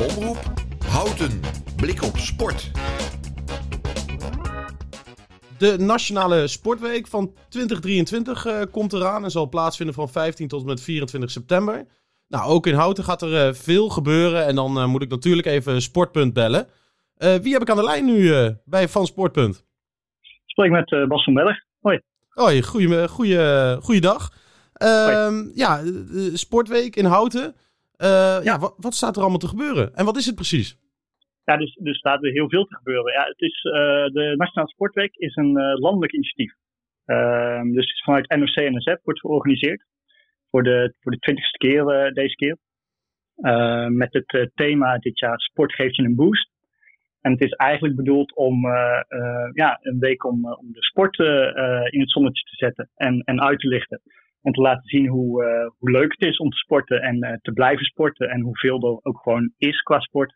Omroep Houten. Blik op sport. De Nationale Sportweek van 2023 uh, komt eraan en zal plaatsvinden van 15 tot en met 24 september. Nou, ook in Houten gaat er uh, veel gebeuren en dan uh, moet ik natuurlijk even Sportpunt bellen. wie heb ik aan de lijn nu bij Van Sportpunt? Ik spreek met Bas van Berg. Hoi. Hoi, goeie, goeie, goeiedag. Hoi. Ja, Sportweek in Houten. Ja, ja wat, wat staat er allemaal te gebeuren en wat is het precies? Ja, dus, dus staat er heel veel te gebeuren. Ja, het is, uh, de Nationale Sportweek is een uh, landelijk initiatief. Uh, dus het is vanuit NOC-NSF wordt georganiseerd. Voor de, voor de twintigste keer deze keer. met het thema dit jaar Sport geeft je een boost. En het is eigenlijk bedoeld om ja, een week om, om de sport in het zonnetje te zetten en, en uit te lichten. En te laten zien hoe, hoe leuk het is om te sporten en te blijven sporten. En hoeveel er ook gewoon is qua sport.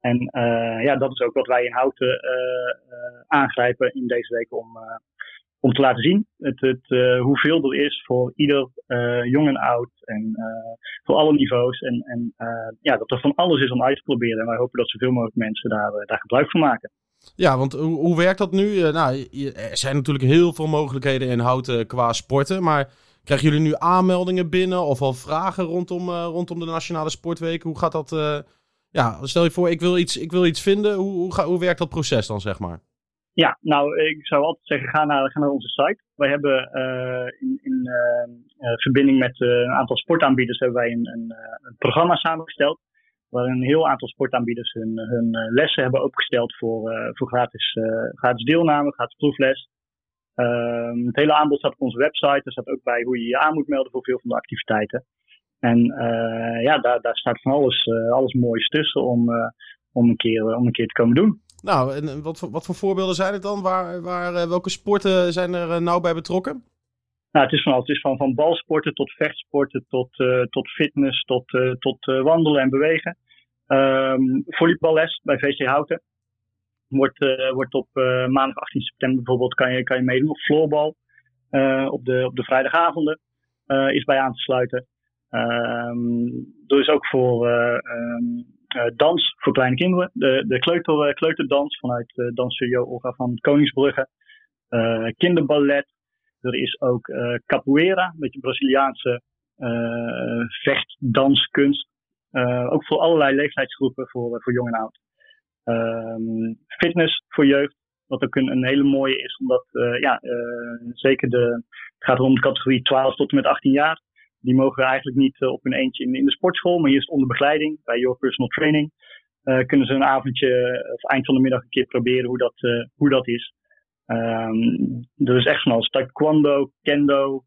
En uh, ja, dat is ook wat wij in Houten aangrijpen in deze week om, om te laten zien. Het, het, hoeveel er is voor ieder jong en oud en voor alle niveaus. En, en ja, dat er van alles is om uit te proberen. En wij hopen dat zoveel mogelijk mensen daar, daar gebruik van maken. Ja, want hoe, hoe werkt dat nu? nou, er zijn natuurlijk heel veel mogelijkheden in Houten qua sporten, maar... Krijgen jullie nu aanmeldingen binnen of al vragen rondom, rondom de Nationale Sportweek? Hoe gaat dat, ja, stel je voor, ik wil iets, ik wil iets vinden. Hoe, hoe, hoe werkt dat proces dan, zeg maar? Ja, nou, ik zou altijd zeggen, ga naar, ga naar onze site. Wij hebben uh, in, in verbinding met een aantal sportaanbieders hebben wij een, een, programma samengesteld. Waar een heel aantal sportaanbieders hun, hun lessen hebben opgesteld voor, voor gratis, gratis deelname, gratis proefles. Ehm, het hele aanbod staat op onze website. Er staat ook bij hoe je je aan moet melden voor veel van de activiteiten. En uh, ja, daar, daar staat van alles, uh, alles moois tussen om, uh, om, een keer, om een keer te komen doen. Nou, en wat, wat voor voorbeelden zijn het dan? Waar, waar, welke sporten zijn er nauw bij betrokken? Nou, het is van alles. Het is van, van balsporten tot vechtsporten, tot, tot fitness, tot, tot wandelen en bewegen. Um, volleyballes bij VC Houten. Wordt, wordt op maandag 18 september bijvoorbeeld kan je, kan je meedoen. Of floorbal op, de, op de vrijdagavonden is bij aan te sluiten. Um, er is ook voor uh, uh, dans voor kleine kinderen. De, de kleuter, kleuterdans vanuit uh, Dansstudio Olga van Koningsbrugge. kinderballet. Er is ook capoeira, een beetje Braziliaanse vechtdanskunst. ook voor allerlei leeftijdsgroepen, voor, voor jong en oud. Um, fitness voor jeugd, wat ook een, hele mooie is, omdat ja, zeker de, het gaat om de categorie 12 tot en met 18 jaar die mogen eigenlijk niet uh, op hun eentje in, de sportschool, maar hier is onder begeleiding bij Your Personal Training. Uh, kunnen ze een avondje of eind van de middag een keer proberen hoe dat, hoe dat is. Um, er is echt van alles. Taekwondo, kendo,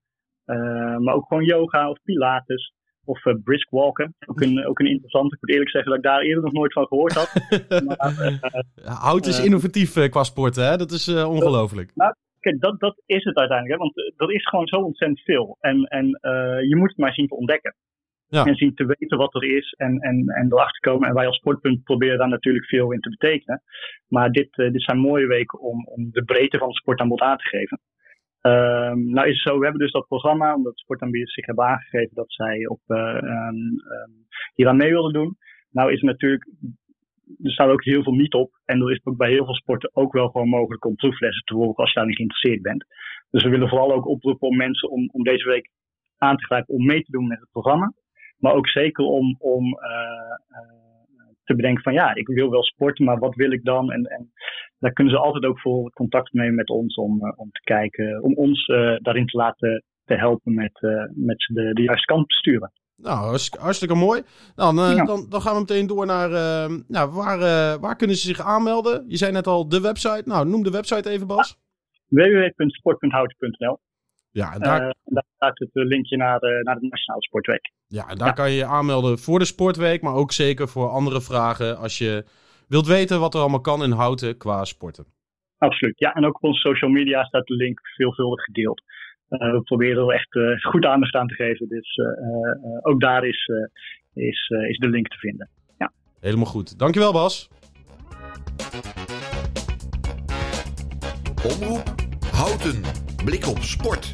maar ook gewoon yoga of pilates. Of brisk walken. Ook een, ook een interessante. Ik moet eerlijk zeggen dat ik daar eerder nog nooit van gehoord had. maar, Hout is innovatief qua sporten, hè? Dat is ongelooflijk. Nou, kijk, dat, dat is het uiteindelijk. Hè? Want uh, er is gewoon zo ontzettend veel. En, en uh, je moet het maar zien te ontdekken. Ja. En zien te weten wat er is en, en, en erachter komen. En wij als sportpunt proberen daar natuurlijk veel in te betekenen. Maar dit, uh, dit zijn mooie weken om, om de breedte van het sportaanbod aan te geven. Um, nou is het zo, we hebben dus dat programma, omdat sportaanbieders zich hebben aangegeven dat zij op, uh, um, um, hier aan mee wilden doen. Nou is natuurlijk er staat ook heel veel niet op. En er is ook bij heel veel sporten ook wel gewoon mogelijk om proeflessen te volgen als je daar niet geïnteresseerd bent. Dus we willen vooral ook oproepen om mensen om, om deze week aan te grijpen om mee te doen met het programma. Maar ook zeker om, om uh, te bedenken van ja, ik wil wel sporten, maar wat wil ik dan? En, en daar kunnen ze altijd ook voor contact nemen met ons om, uh, om te kijken, om ons daarin te laten te helpen met, met de, de juiste kant te sturen. Nou, hartstikke mooi. Dan, uh, ja. dan, dan, gaan we meteen door naar uh, nou, waar, uh, waar kunnen ze zich aanmelden? Je zei net al de website. Nou, noem de website even, Bas. www.sport.houten.nl Ja, en daar... daar staat het linkje naar de, naar de Nationale Sportweek. Ja, en daar ja. kan je je aanmelden voor de Sportweek, maar ook zeker voor andere vragen als je wilt weten wat er allemaal kan in Houten qua sporten. Absoluut, ja. En ook op onze social media staat de link veelvuldig gedeeld. Uh, we proberen er echt uh, goed aandacht aan te geven. Dus uh, ook daar is, is, is de link te vinden. Ja. Helemaal goed. Dankjewel Bas. Omroep Houten. Blik op sport.